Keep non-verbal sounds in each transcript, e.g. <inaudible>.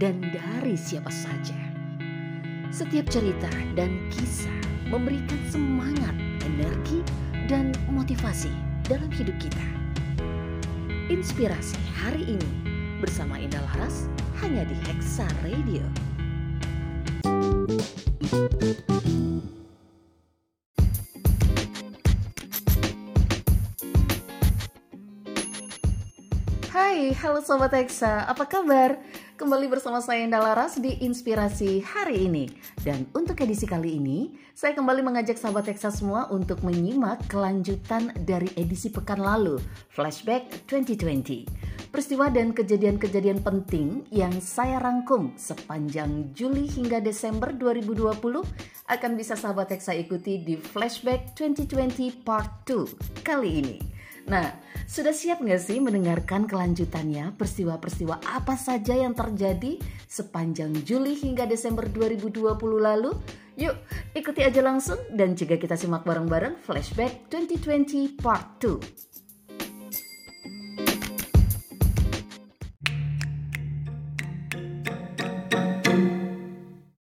dan dari siapa saja. Setiap cerita dan kisah memberikan semangat, energi, dan motivasi dalam hidup kita. Inspirasi hari ini bersama Indah Laras hanya di Hexa Radio. Hai, halo Sobat Hexa, apa kabar? Kembali bersama saya Indah Laras di Inspirasi hari ini. Dan untuk edisi kali ini, saya kembali mengajak sahabat Hexa semua untuk menyimak kelanjutan dari edisi pekan lalu, Flashback 2020. Peristiwa dan kejadian-kejadian penting yang saya rangkum sepanjang Juli hingga Desember 2020 akan bisa sahabat Hexa ikuti di Flashback 2020 Part 2 kali ini. Nah, sudah siap nggak sih mendengarkan kelanjutannya peristiwa-peristiwa apa saja yang terjadi sepanjang Juli hingga Desember 2020 lalu? Yuk, ikuti aja langsung dan juga kita simak bareng-bareng Flashback 2020 Part 2.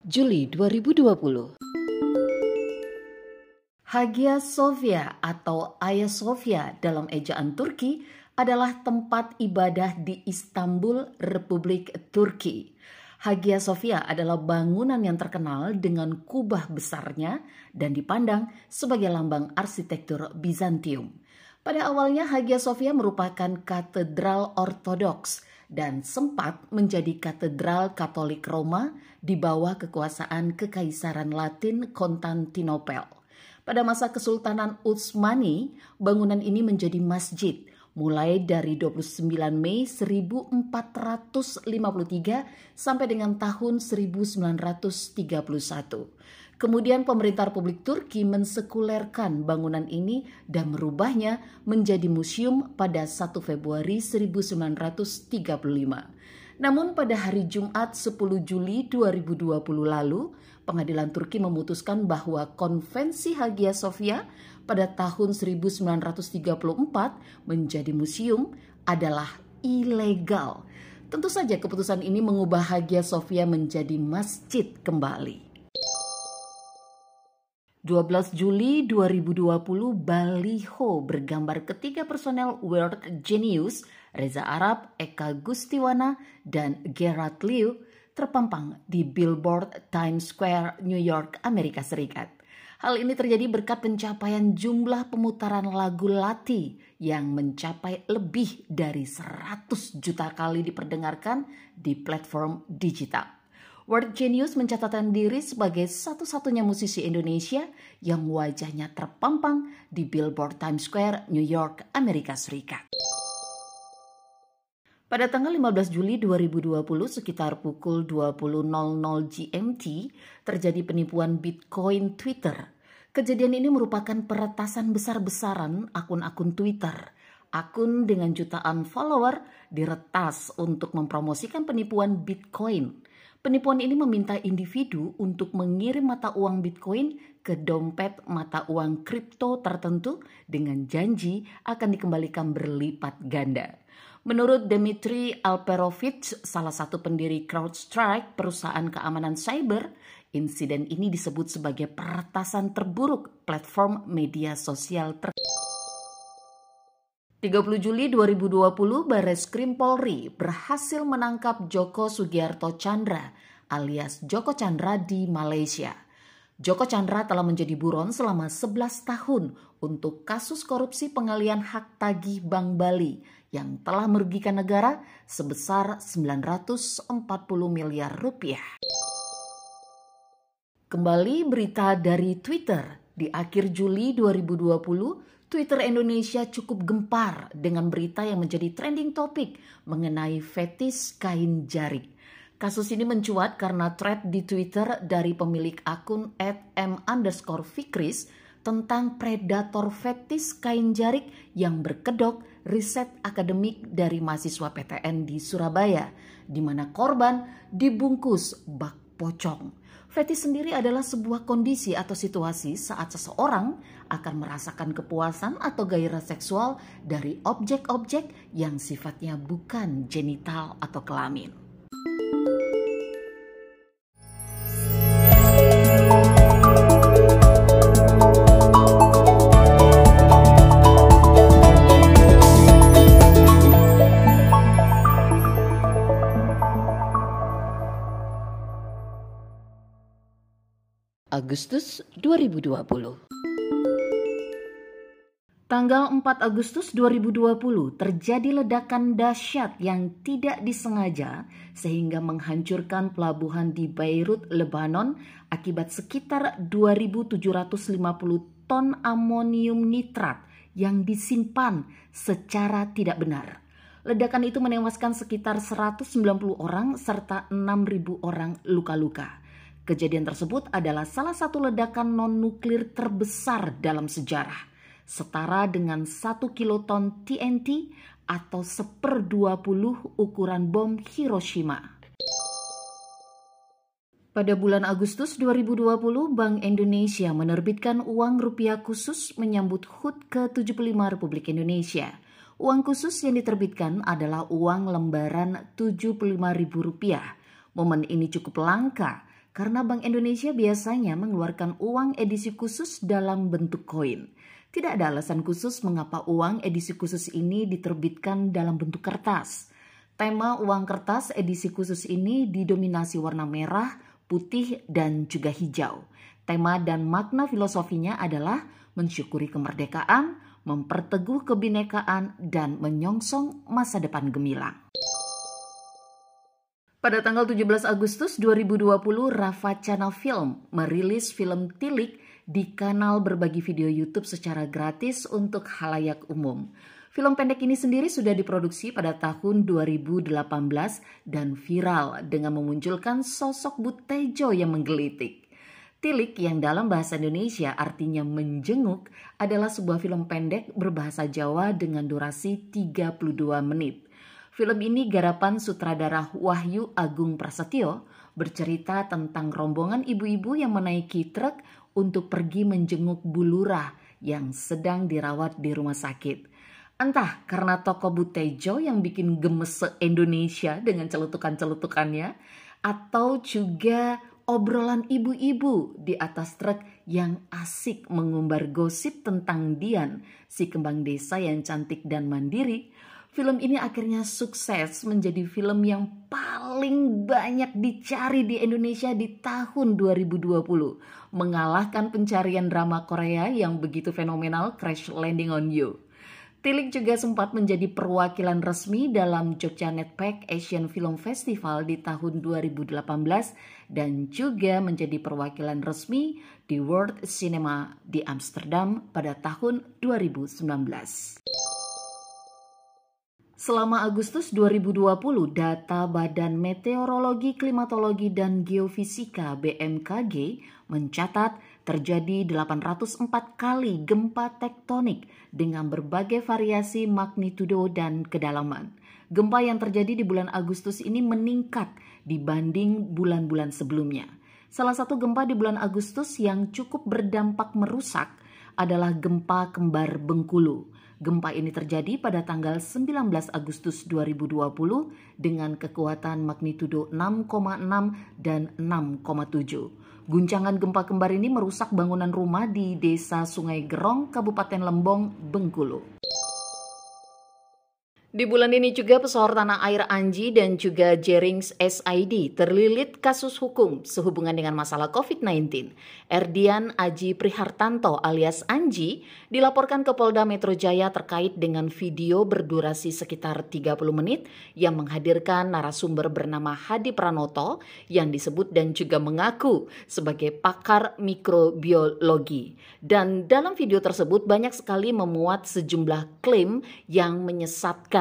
Juli 2020 Hagia Sophia atau Hagia Sophia dalam ejaan Turki adalah tempat ibadah di Istanbul, Republik Turki. Hagia Sophia adalah bangunan yang terkenal dengan kubah besarnya dan dipandang sebagai lambang arsitektur Bizantium. Pada awalnya Hagia Sophia merupakan katedral ortodoks dan sempat menjadi katedral Katolik Roma di bawah kekuasaan Kekaisaran Latin Konstantinopel. Pada masa Kesultanan Utsmani, bangunan ini menjadi masjid mulai dari 29 Mei 1453 sampai dengan tahun 1931. Kemudian pemerintah Republik Turki mensekulerkan bangunan ini dan merubahnya menjadi museum pada 1 Februari 1935. Namun pada hari Jumat 10 Juli 2020 lalu, pengadilan Turki memutuskan bahwa konvensi Hagia Sophia pada tahun 1934 menjadi museum adalah ilegal. Tentu saja keputusan ini mengubah Hagia Sophia menjadi masjid kembali. 12 Juli 2020 baliho bergambar ketiga personel World Genius Reza Arab, Eka Gustiwana, dan Gerard Liu terpampang di Billboard Times Square, New York, Amerika Serikat. Hal ini terjadi berkat pencapaian jumlah pemutaran lagu Lati yang mencapai lebih dari 100 juta kali diperdengarkan di platform digital. World Genius mencatatkan diri sebagai satu-satunya musisi Indonesia yang wajahnya terpampang di Billboard Times Square, New York, Amerika Serikat. Pada tanggal 15 Juli 2020 sekitar pukul 20.00 GMT terjadi penipuan Bitcoin Twitter. Kejadian ini merupakan peretasan besar-besaran akun-akun Twitter. Akun dengan jutaan follower diretas untuk mempromosikan penipuan Bitcoin. Penipuan ini meminta individu untuk mengirim mata uang Bitcoin ke dompet mata uang kripto tertentu dengan janji akan dikembalikan berlipat ganda. Menurut Dmitry Alperovich, salah satu pendiri CrowdStrike, perusahaan keamanan cyber, insiden ini disebut sebagai peretasan terburuk platform media sosial ter 30 Juli 2020, Bares Krim Polri berhasil menangkap Joko Sugiarto Chandra alias Joko Chandra di Malaysia. Joko Chandra telah menjadi buron selama 11 tahun untuk kasus korupsi pengalian hak tagih Bank Bali yang telah merugikan negara sebesar 940 miliar rupiah. Kembali berita dari Twitter. Di akhir Juli 2020, Twitter Indonesia cukup gempar dengan berita yang menjadi trending topik mengenai fetis kain jarik. Kasus ini mencuat karena thread di Twitter dari pemilik akun @m underscore Fikris tentang predator fetis kain jarik yang berkedok riset akademik dari mahasiswa PTN di Surabaya, di mana korban dibungkus bak pocong. Fetis sendiri adalah sebuah kondisi atau situasi saat seseorang akan merasakan kepuasan atau gairah seksual dari objek-objek yang sifatnya bukan genital atau kelamin. Agustus 2020. Tanggal 4 Agustus 2020 terjadi ledakan dahsyat yang tidak disengaja sehingga menghancurkan pelabuhan di Beirut, Lebanon akibat sekitar 2750 ton amonium nitrat yang disimpan secara tidak benar. Ledakan itu menewaskan sekitar 190 orang serta 6.000 orang luka-luka. Kejadian tersebut adalah salah satu ledakan non-nuklir terbesar dalam sejarah, setara dengan satu kiloton TNT atau seper 20 ukuran bom Hiroshima. Pada bulan Agustus 2020, Bank Indonesia menerbitkan uang rupiah khusus menyambut HUT ke-75 Republik Indonesia. Uang khusus yang diterbitkan adalah uang lembaran Rp75.000. Momen ini cukup langka karena Bank Indonesia biasanya mengeluarkan uang edisi khusus dalam bentuk koin. Tidak ada alasan khusus mengapa uang edisi khusus ini diterbitkan dalam bentuk kertas. Tema uang kertas edisi khusus ini didominasi warna merah, putih, dan juga hijau. Tema dan makna filosofinya adalah mensyukuri kemerdekaan, memperteguh kebinekaan, dan menyongsong masa depan gemilang. Pada tanggal 17 Agustus 2020, Rafa Channel Film merilis film Tilik di kanal berbagi video YouTube secara gratis untuk halayak umum. Film pendek ini sendiri sudah diproduksi pada tahun 2018 dan viral dengan memunculkan sosok Butejo yang menggelitik. Tilik yang dalam bahasa Indonesia artinya menjenguk adalah sebuah film pendek berbahasa Jawa dengan durasi 32 menit. Film ini garapan sutradara Wahyu Agung Prasetyo bercerita tentang rombongan ibu-ibu yang menaiki truk untuk pergi menjenguk Bulurah yang sedang dirawat di rumah sakit. Entah karena toko Butejo yang bikin gemes se-Indonesia dengan celutukan-celutukannya atau juga obrolan ibu-ibu di atas truk yang asik mengumbar gosip tentang Dian, si kembang desa yang cantik dan mandiri, film ini akhirnya sukses menjadi film yang paling banyak dicari di Indonesia di tahun 2020. Mengalahkan pencarian drama Korea yang begitu fenomenal Crash Landing on You. Tilik juga sempat menjadi perwakilan resmi dalam Jogja Netpack Asian Film Festival di tahun 2018 dan juga menjadi perwakilan resmi di World Cinema di Amsterdam pada tahun 2019. Selama Agustus 2020, data Badan Meteorologi, Klimatologi, dan Geofisika BMKG mencatat terjadi 804 kali gempa tektonik dengan berbagai variasi magnitudo dan kedalaman. Gempa yang terjadi di bulan Agustus ini meningkat dibanding bulan-bulan sebelumnya. Salah satu gempa di bulan Agustus yang cukup berdampak merusak adalah gempa kembar Bengkulu Gempa ini terjadi pada tanggal 19 Agustus 2020 dengan kekuatan magnitudo 6,6 dan 6,7. Guncangan gempa kembar ini merusak bangunan rumah di Desa Sungai Gerong, Kabupaten Lembong, Bengkulu. Di bulan ini juga pesohor tanah air Anji dan juga Jerings SID terlilit kasus hukum sehubungan dengan masalah COVID-19. Erdian Aji Prihartanto alias Anji dilaporkan ke Polda Metro Jaya terkait dengan video berdurasi sekitar 30 menit yang menghadirkan narasumber bernama Hadi Pranoto yang disebut dan juga mengaku sebagai pakar mikrobiologi. Dan dalam video tersebut banyak sekali memuat sejumlah klaim yang menyesatkan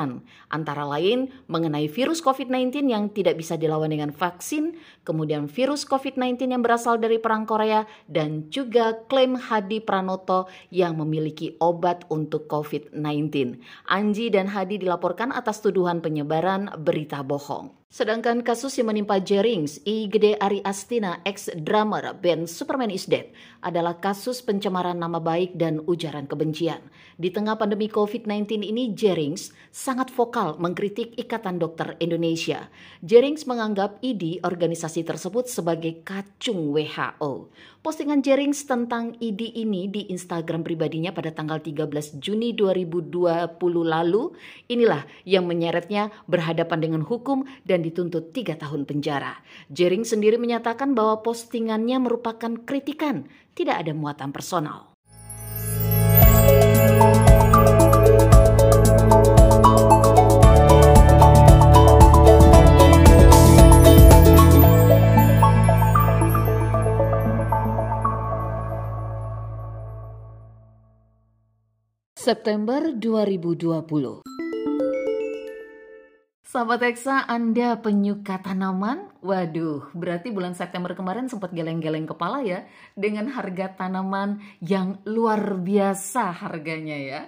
antara lain mengenai virus COVID-19 yang tidak bisa dilawan dengan vaksin, kemudian virus COVID-19 yang berasal dari Perang Korea, dan juga klaim Hadi Pranoto yang memiliki obat untuk COVID-19. Anji dan Hadi dilaporkan atas tuduhan penyebaran berita bohong. Sedangkan kasus yang menimpa Jerings, I Gede Ari Astina, ex-drummer band Superman is Dead, adalah kasus pencemaran nama baik dan ujaran kebencian. Di tengah pandemi COVID-19 ini, Jerings sangat vokal mengkritik Ikatan Dokter Indonesia. Jerings menganggap ID organisasi tersebut sebagai kacung WHO. Postingan Jerings tentang ID ini di Instagram pribadinya pada tanggal 13 Juni 2020 lalu, inilah yang menyeretnya berhadapan dengan hukum dan dan dituntut tiga tahun penjara. Jering sendiri menyatakan bahwa postingannya merupakan kritikan, tidak ada muatan personal. September 2020 Sahabat Eksa, Anda penyuka tanaman? Waduh, berarti bulan September kemarin sempat geleng-geleng kepala ya dengan harga tanaman yang luar biasa harganya ya.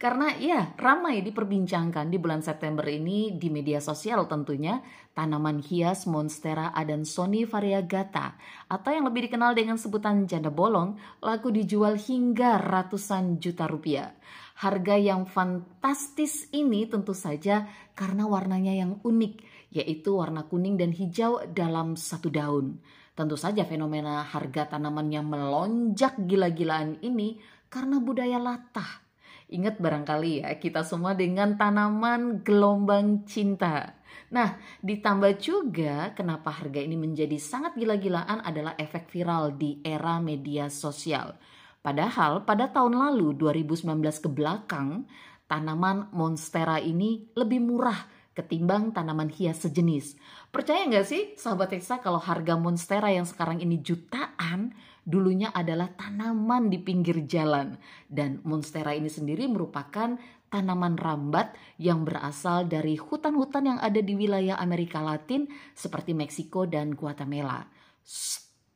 Karena ya ramai diperbincangkan di bulan September ini di media sosial tentunya tanaman hias Monstera adansoni variegata atau yang lebih dikenal dengan sebutan janda bolong laku dijual hingga ratusan juta rupiah. Harga yang fantastis ini tentu saja karena warnanya yang unik, yaitu warna kuning dan hijau dalam satu daun. Tentu saja fenomena harga tanaman yang melonjak gila-gilaan ini karena budaya latah. Ingat barangkali ya, kita semua dengan tanaman gelombang cinta. Nah, ditambah juga kenapa harga ini menjadi sangat gila-gilaan adalah efek viral di era media sosial. Padahal pada tahun lalu 2019 ke belakang, tanaman monstera ini lebih murah ketimbang tanaman hias sejenis. Percaya nggak sih sahabat Teksa kalau harga monstera yang sekarang ini jutaan, dulunya adalah tanaman di pinggir jalan. Dan monstera ini sendiri merupakan tanaman rambat yang berasal dari hutan-hutan yang ada di wilayah Amerika Latin seperti Meksiko dan Guatemala.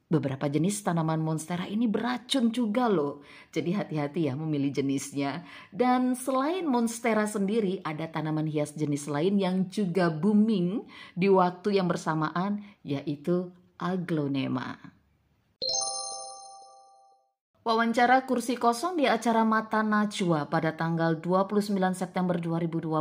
Beberapa jenis tanaman monstera ini beracun juga loh. Jadi hati-hati ya memilih jenisnya. Dan selain monstera sendiri, ada tanaman hias jenis lain yang juga booming di waktu yang bersamaan, yaitu aglonema. Wawancara kursi kosong di acara Mata Najwa pada tanggal 29 September 2020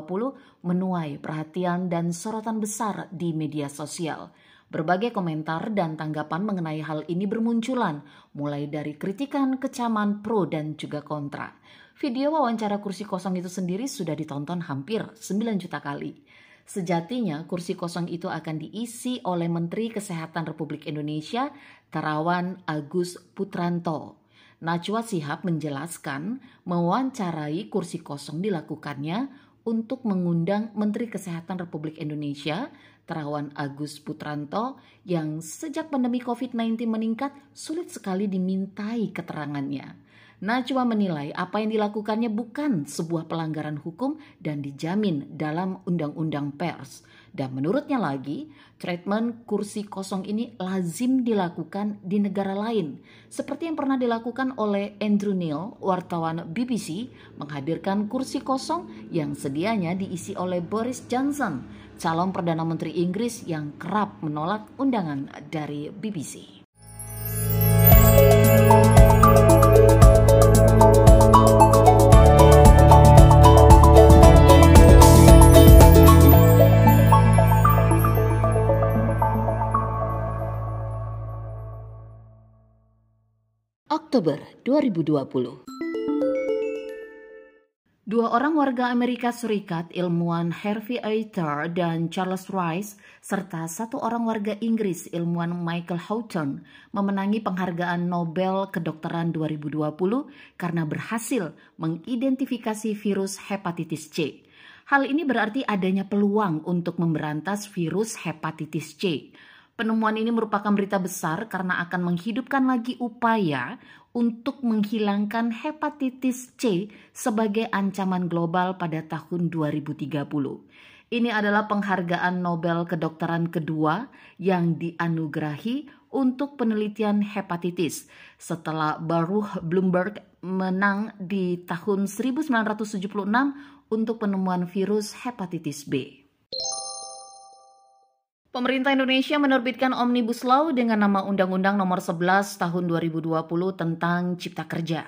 menuai perhatian dan sorotan besar di media sosial. Berbagai komentar dan tanggapan mengenai hal ini bermunculan, mulai dari kritikan, kecaman, pro, dan juga kontra. Video wawancara kursi kosong itu sendiri sudah ditonton hampir 9 juta kali. Sejatinya, kursi kosong itu akan diisi oleh Menteri Kesehatan Republik Indonesia, Terawan Agus Putranto. Najwa Sihab menjelaskan mewawancarai kursi kosong dilakukannya untuk mengundang Menteri Kesehatan Republik Indonesia, Terawan Agus Putranto yang sejak pandemi COVID-19 meningkat sulit sekali dimintai keterangannya. Najwa menilai apa yang dilakukannya bukan sebuah pelanggaran hukum dan dijamin dalam Undang-Undang Pers. Dan menurutnya lagi, treatment kursi kosong ini lazim dilakukan di negara lain. Seperti yang pernah dilakukan oleh Andrew Neil, wartawan BBC, menghadirkan kursi kosong yang sedianya diisi oleh Boris Johnson, calon Perdana Menteri Inggris yang kerap menolak undangan dari BBC. Oktober 2020. Dua orang warga Amerika Serikat, ilmuwan Harvey Eiter dan Charles Rice, serta satu orang warga Inggris, ilmuwan Michael Houghton, memenangi penghargaan Nobel Kedokteran 2020 karena berhasil mengidentifikasi virus hepatitis C. Hal ini berarti adanya peluang untuk memberantas virus hepatitis C. Penemuan ini merupakan berita besar karena akan menghidupkan lagi upaya untuk menghilangkan hepatitis C sebagai ancaman global pada tahun 2030. Ini adalah penghargaan Nobel kedokteran kedua yang dianugerahi untuk penelitian hepatitis setelah Baruch Bloomberg menang di tahun 1976 untuk penemuan virus hepatitis B. Pemerintah Indonesia menerbitkan Omnibus Law dengan nama Undang-Undang Nomor 11 Tahun 2020 tentang Cipta Kerja.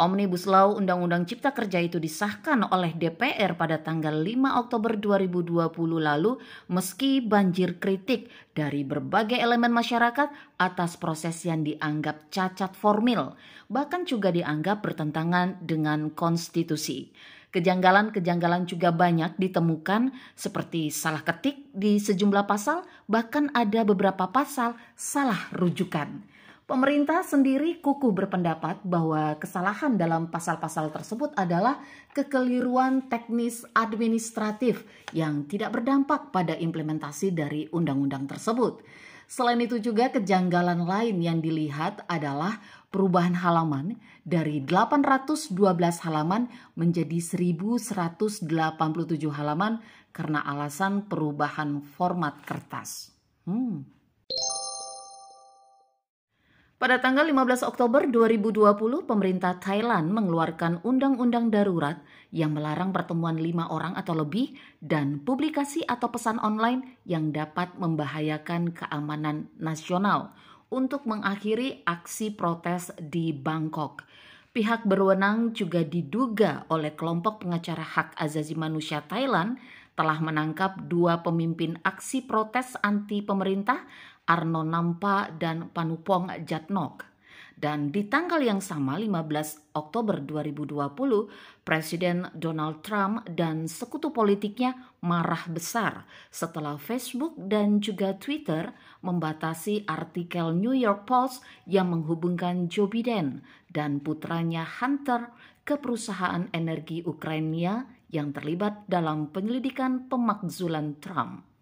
Omnibus Law Undang-Undang Cipta Kerja itu disahkan oleh DPR pada tanggal 5 Oktober 2020 lalu meski banjir kritik dari berbagai elemen masyarakat atas proses yang dianggap cacat formil, bahkan juga dianggap bertentangan dengan konstitusi. Kejanggalan-kejanggalan juga banyak ditemukan seperti salah ketik di sejumlah pasal, bahkan ada beberapa pasal salah rujukan. Pemerintah sendiri kukuh berpendapat bahwa kesalahan dalam pasal-pasal tersebut adalah kekeliruan teknis administratif yang tidak berdampak pada implementasi dari undang-undang tersebut. Selain itu juga kejanggalan lain yang dilihat adalah perubahan halaman dari 812 halaman menjadi 1187 halaman karena alasan perubahan format kertas. Hmm. Pada tanggal 15 Oktober 2020, pemerintah Thailand mengeluarkan undang-undang darurat yang melarang pertemuan lima orang atau lebih dan publikasi atau pesan online yang dapat membahayakan keamanan nasional untuk mengakhiri aksi protes di Bangkok. Pihak berwenang juga diduga oleh kelompok pengacara hak azazi manusia Thailand telah menangkap dua pemimpin aksi protes anti pemerintah Arno Nampa dan Panupong Jatnok. Dan di tanggal yang sama 15 Oktober 2020, Presiden Donald Trump dan sekutu politiknya marah besar setelah Facebook dan juga Twitter membatasi artikel New York Post yang menghubungkan Joe Biden dan putranya Hunter ke perusahaan energi Ukraina yang terlibat dalam penyelidikan pemakzulan Trump.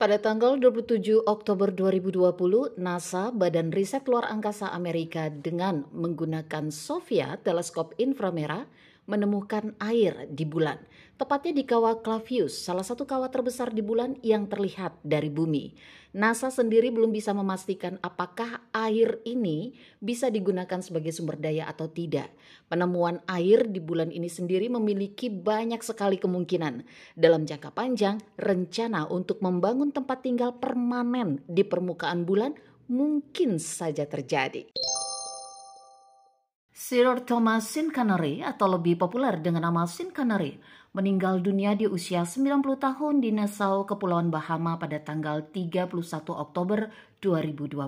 Pada tanggal 27 Oktober 2020, NASA, Badan Riset Luar Angkasa Amerika dengan menggunakan SOFIA, teleskop inframerah, menemukan air di bulan tepatnya di kawah Clavius, salah satu kawah terbesar di bulan yang terlihat dari bumi. NASA sendiri belum bisa memastikan apakah air ini bisa digunakan sebagai sumber daya atau tidak. Penemuan air di bulan ini sendiri memiliki banyak sekali kemungkinan. Dalam jangka panjang, rencana untuk membangun tempat tinggal permanen di permukaan bulan mungkin saja terjadi. Sir Thomas Sincanary atau lebih populer dengan nama Sincanary meninggal dunia di usia 90 tahun di Nassau, Kepulauan Bahama pada tanggal 31 Oktober 2020.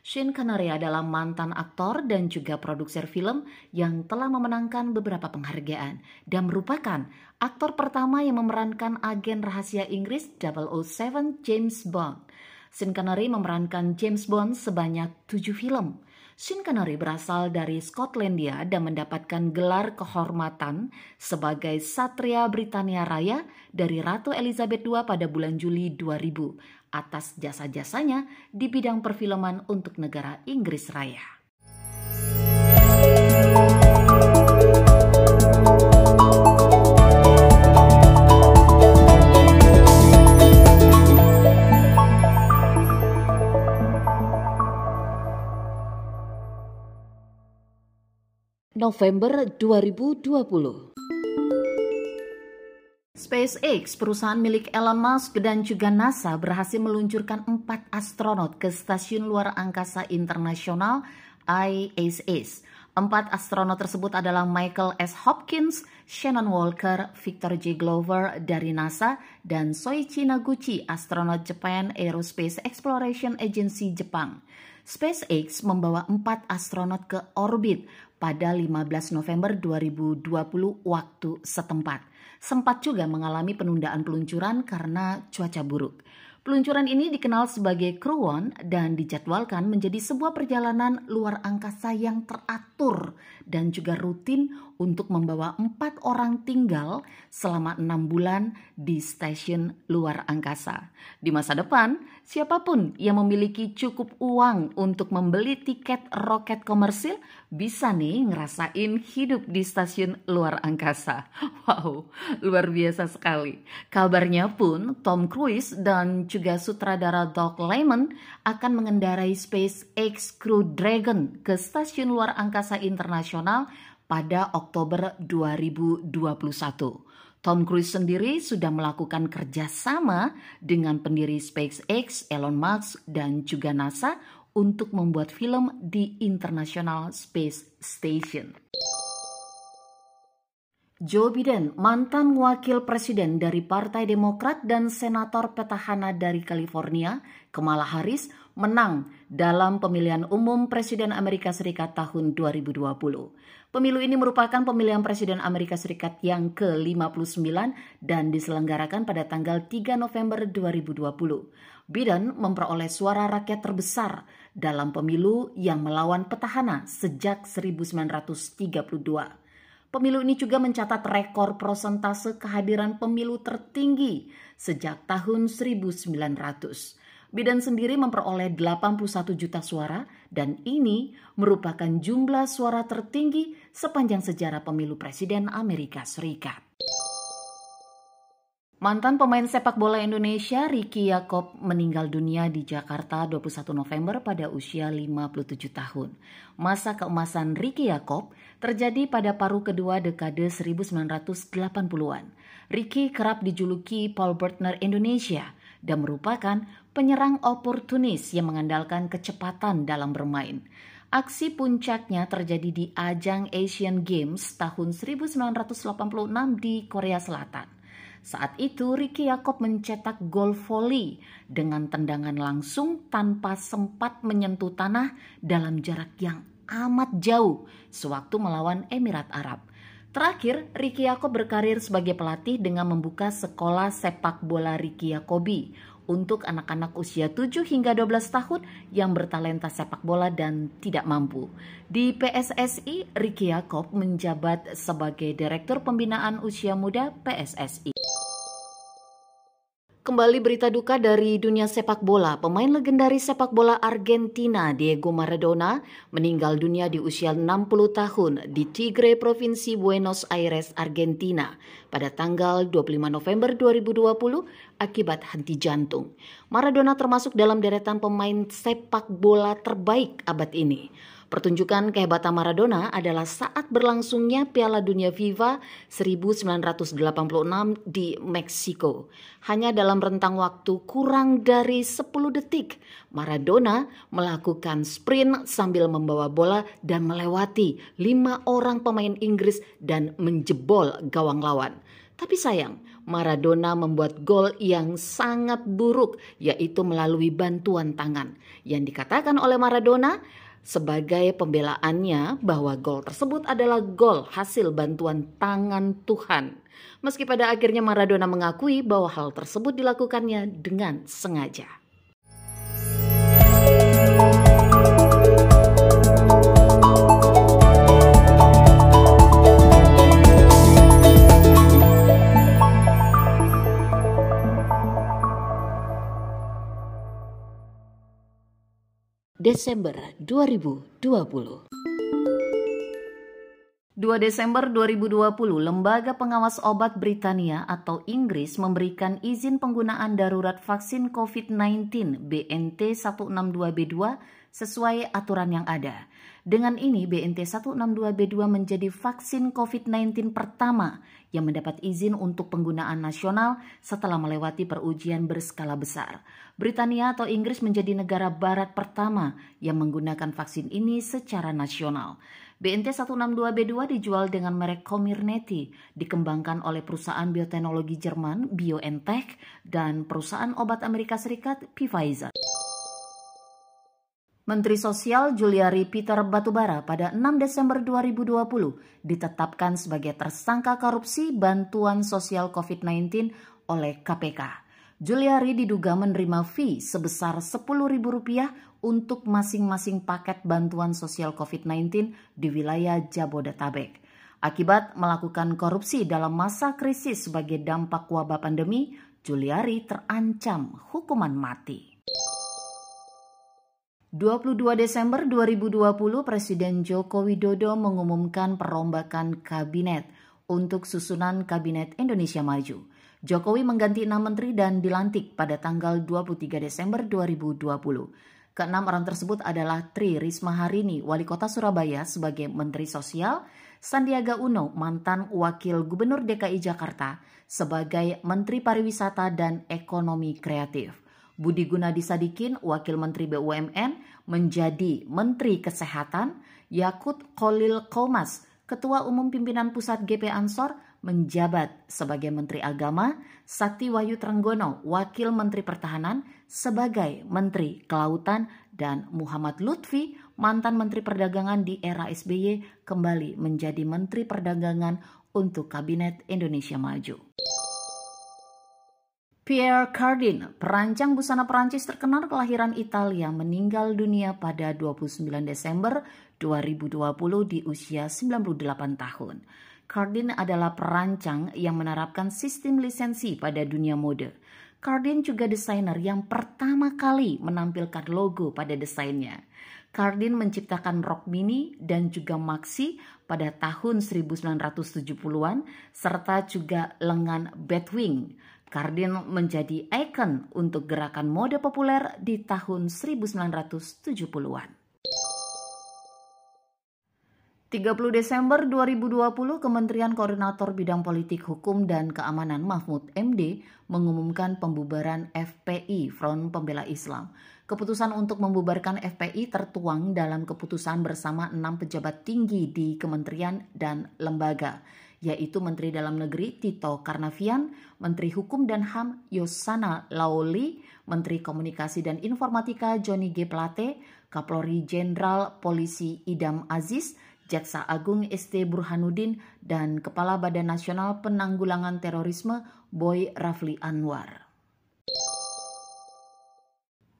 Sean Connery adalah mantan aktor dan juga produser film yang telah memenangkan beberapa penghargaan dan merupakan aktor pertama yang memerankan agen rahasia Inggris 007 James Bond. Sean Connery memerankan James Bond sebanyak tujuh film. Sean Connery berasal dari Skotlandia dan mendapatkan gelar kehormatan sebagai Satria Britania Raya dari Ratu Elizabeth II pada bulan Juli 2000 atas jasa-jasanya di bidang perfilman untuk negara Inggris Raya. November 2020. SpaceX, perusahaan milik Elon Musk dan juga NASA berhasil meluncurkan empat astronot ke Stasiun Luar Angkasa Internasional ISS. Empat astronot tersebut adalah Michael S. Hopkins, Shannon Walker, Victor J. Glover dari NASA, dan Soichi Naguchi, astronot Japan Aerospace Exploration Agency Jepang. SpaceX membawa empat astronot ke orbit pada 15 November 2020 waktu setempat. Sempat juga mengalami penundaan peluncuran karena cuaca buruk. Peluncuran ini dikenal sebagai One dan dijadwalkan menjadi sebuah perjalanan luar angkasa yang teratur dan juga rutin untuk membawa empat orang tinggal selama enam bulan di stasiun luar angkasa. Di masa depan, Siapa pun yang memiliki cukup uang untuk membeli tiket roket komersil bisa nih ngerasain hidup di stasiun luar angkasa. <laughs> Wow, luar biasa sekali. Kabarnya pun Tom Cruise dan juga sutradara Doug Liman akan mengendarai SpaceX Crew Dragon ke stasiun luar angkasa internasional pada Oktober 2021. Tom Cruise sendiri sudah melakukan kerjasama dengan pendiri SpaceX, Elon Musk, dan juga NASA untuk membuat film di International Space Station. Joe Biden, mantan wakil presiden dari Partai Demokrat dan senator petahana dari California, Kamala Harris, menang dalam pemilihan umum Presiden Amerika Serikat tahun 2020. Pemilu ini merupakan pemilihan Presiden Amerika Serikat yang ke-59 dan diselenggarakan pada tanggal 3 November 2020. Biden memperoleh suara rakyat terbesar dalam pemilu yang melawan petahana sejak 1932. Pemilu ini juga mencatat rekor prosentase kehadiran pemilu tertinggi sejak tahun 1900. Biden sendiri memperoleh 81 juta suara dan ini merupakan jumlah suara tertinggi sepanjang sejarah pemilu presiden Amerika Serikat. Mantan pemain sepak bola Indonesia Ricky Yakob meninggal dunia di Jakarta 21 November pada usia 57 tahun. Masa keemasan Ricky Yakob terjadi pada paruh kedua dekade 1980-an. Ricky kerap dijuluki Paul Bertner Indonesia dan merupakan penyerang oportunis yang mengandalkan kecepatan dalam bermain. Aksi puncaknya terjadi di ajang Asian Games tahun 1986 di Korea Selatan. Saat itu Ricky Yakob mencetak gol volley dengan tendangan langsung tanpa sempat menyentuh tanah dalam jarak yang amat jauh sewaktu melawan Emirat Arab. Terakhir, Ricky Yakob berkarir sebagai pelatih dengan membuka sekolah sepak bola Ricky Yakobi untuk anak-anak usia 7 hingga 12 tahun yang bertalenta sepak bola dan tidak mampu. Di PSSI, Ricky Yakob menjabat sebagai Direktur Pembinaan Usia Muda PSSI. Kembali berita duka dari dunia sepak bola. Pemain legendaris sepak bola Argentina Diego Maradona meninggal dunia di usia 60 tahun di Tigre, Provinsi Buenos Aires, Argentina pada tanggal 25 November 2020 akibat henti jantung. Maradona termasuk dalam deretan pemain sepak bola terbaik abad ini. Pertunjukan kehebatan Maradona adalah saat berlangsungnya Piala Dunia FIFA 1986 di Meksiko. Hanya dalam rentang waktu kurang dari 10 detik, Maradona melakukan sprint sambil membawa bola dan melewati lima orang pemain Inggris dan menjebol gawang lawan. Tapi sayang, Maradona membuat gol yang sangat buruk, yaitu melalui bantuan tangan. Yang dikatakan oleh Maradona, sebagai pembelaannya bahwa gol tersebut adalah gol hasil bantuan tangan Tuhan. Meski pada akhirnya Maradona mengakui bahwa hal tersebut dilakukannya dengan sengaja. Desember 2020. 2 Desember 2020, Lembaga Pengawas Obat Britania atau Inggris memberikan izin penggunaan darurat vaksin COVID-19 BNT 162B2 sesuai aturan yang ada. Dengan ini, BNT 162B2 menjadi vaksin COVID-19 pertama yang mendapat izin untuk penggunaan nasional setelah melewati perujian berskala besar. Britania atau Inggris menjadi negara barat pertama yang menggunakan vaksin ini secara nasional. BNT 162B2 dijual dengan merek Comirnaty, dikembangkan oleh perusahaan bioteknologi Jerman BioNTech dan perusahaan obat Amerika Serikat Pfizer. Menteri Sosial Juliari Peter Batubara pada 6 Desember 2020 ditetapkan sebagai tersangka korupsi bantuan sosial COVID-19 oleh KPK. Juliari diduga menerima fee sebesar Rp10.000 untuk masing-masing paket bantuan sosial COVID-19 di wilayah Jabodetabek. Akibat melakukan korupsi dalam masa krisis sebagai dampak wabah pandemi, Juliari terancam hukuman mati. 22 Desember 2020 Presiden Joko Widodo mengumumkan perombakan kabinet untuk susunan Kabinet Indonesia Maju. Jokowi mengganti enam menteri dan dilantik pada tanggal 23 Desember 2020. Keenam orang tersebut adalah Tri Risma Harini, Wali Kota Surabaya sebagai Menteri Sosial, Sandiaga Uno, mantan Wakil Gubernur DKI Jakarta sebagai Menteri Pariwisata dan Ekonomi Kreatif. Budi Gunadi Sadikin, Wakil Menteri BUMN, menjadi Menteri Kesehatan, Yakut Kolil Komas, Ketua Umum Pimpinan Pusat GP Ansor, menjabat sebagai Menteri Agama, Sakti Wahyu Trenggono, Wakil Menteri Pertahanan, sebagai Menteri Kelautan, dan Muhammad Lutfi, mantan Menteri Perdagangan di era SBY, kembali menjadi Menteri Perdagangan untuk Kabinet Indonesia Maju. Pierre Cardin, perancang busana Perancis terkenal kelahiran Italia, meninggal dunia pada 29 Desember 2020 di usia 98 tahun. Cardin adalah perancang yang menerapkan sistem lisensi pada dunia mode. Cardin juga desainer yang pertama kali menampilkan logo pada desainnya. Cardin menciptakan rok mini dan juga maxi pada tahun 1970-an serta juga lengan Batwing Cardin menjadi ikon untuk gerakan mode populer di tahun 1970-an. 30 Desember 2020, Kementerian Koordinator Bidang Politik Hukum dan Keamanan Mahfud MD mengumumkan pembubaran FPI Front Pembela Islam. Keputusan untuk membubarkan FPI tertuang dalam keputusan bersama enam pejabat tinggi di kementerian dan lembaga yaitu Menteri Dalam Negeri Tito Karnavian, Menteri Hukum dan HAM Yosana Laoli, Menteri Komunikasi dan Informatika Joni G. Plate, Kapolri Jenderal Polisi Idam Aziz, Jaksa Agung ST Burhanuddin, dan Kepala Badan Nasional Penanggulangan Terorisme Boy Rafli Anwar.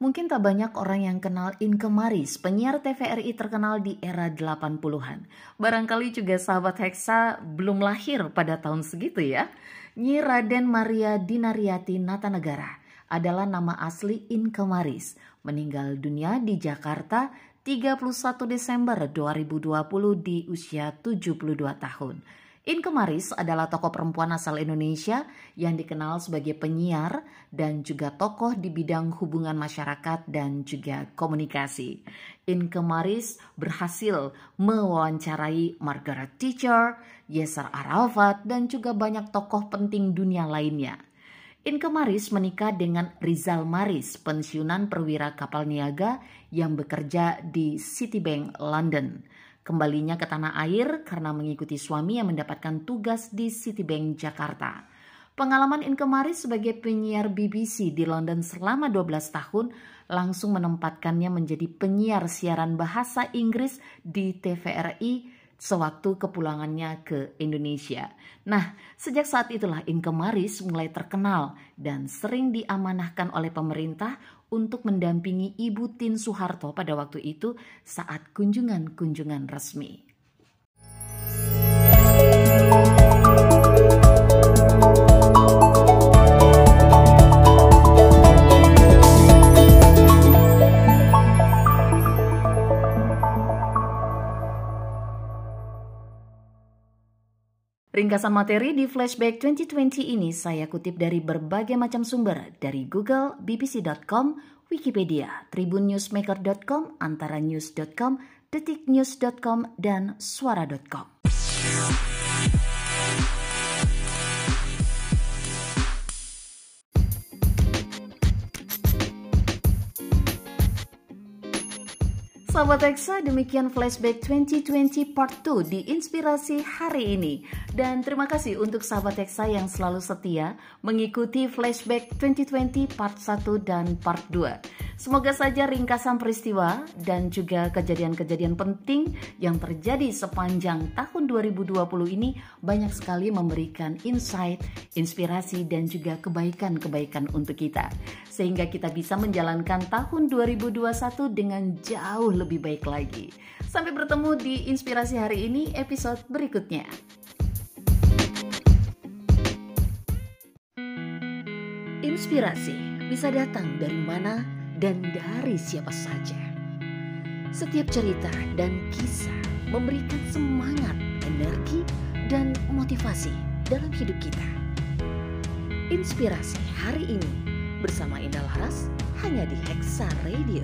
Mungkin tak banyak orang yang kenal Inke Maris, penyiar TVRI terkenal di era 80-an. Barangkali juga sahabat Hexa belum lahir pada tahun segitu ya. Nyi Raden Maria Dinariati Natanegara adalah nama asli Inke Maris, meninggal dunia di Jakarta 31 Desember 2020 di usia 72 tahun. Inke Maris adalah tokoh perempuan asal Indonesia yang dikenal sebagai penyiar dan juga tokoh di bidang hubungan masyarakat dan juga komunikasi. Inke Maris berhasil mewawancarai Margaret Thatcher, Yasser Arafat, dan juga banyak tokoh penting dunia lainnya. Inke Maris menikah dengan Rizal Maris, pensiunan perwira kapal niaga yang bekerja di Citibank London. Kembalinya ke tanah air karena mengikuti suami yang mendapatkan tugas di Citibank Jakarta. Pengalaman Inke Maris sebagai penyiar BBC di London selama 12 tahun langsung menempatkannya menjadi penyiar siaran bahasa Inggris di TVRI sewaktu kepulangannya ke Indonesia. Nah, sejak saat itulah Inke Maris mulai terkenal dan sering diamanahkan oleh pemerintah untuk mendampingi Ibu Tin Soeharto pada waktu itu saat kunjungan-kunjungan resmi. Ringkasan materi di Flashback 2020 ini saya kutip dari berbagai macam sumber dari Google, BBC.com, Wikipedia, tribunnewsmaker.com, antaranews.com, detiknews.com, dan suara.com. Sahabat Eksa, demikian flashback 2020 part 2 di Inspirasi hari ini. Dan terima kasih untuk sahabat Eksa yang selalu setia mengikuti flashback 2020 part 1 dan part 2. Semoga saja ringkasan peristiwa dan juga kejadian-kejadian penting yang terjadi sepanjang tahun 2020 ini banyak sekali memberikan insight, inspirasi dan juga kebaikan-kebaikan untuk kita. Sehingga kita bisa menjalankan tahun 2021 dengan jauh lebih baik lagi. Sampai bertemu di inspirasi hari ini episode berikutnya. Inspirasi bisa datang dari mana dan dari siapa saja. Setiap cerita dan kisah memberikan semangat, energi, dan motivasi dalam hidup kita. Inspirasi hari ini bersama Indah Laras hanya di Hexa Radio.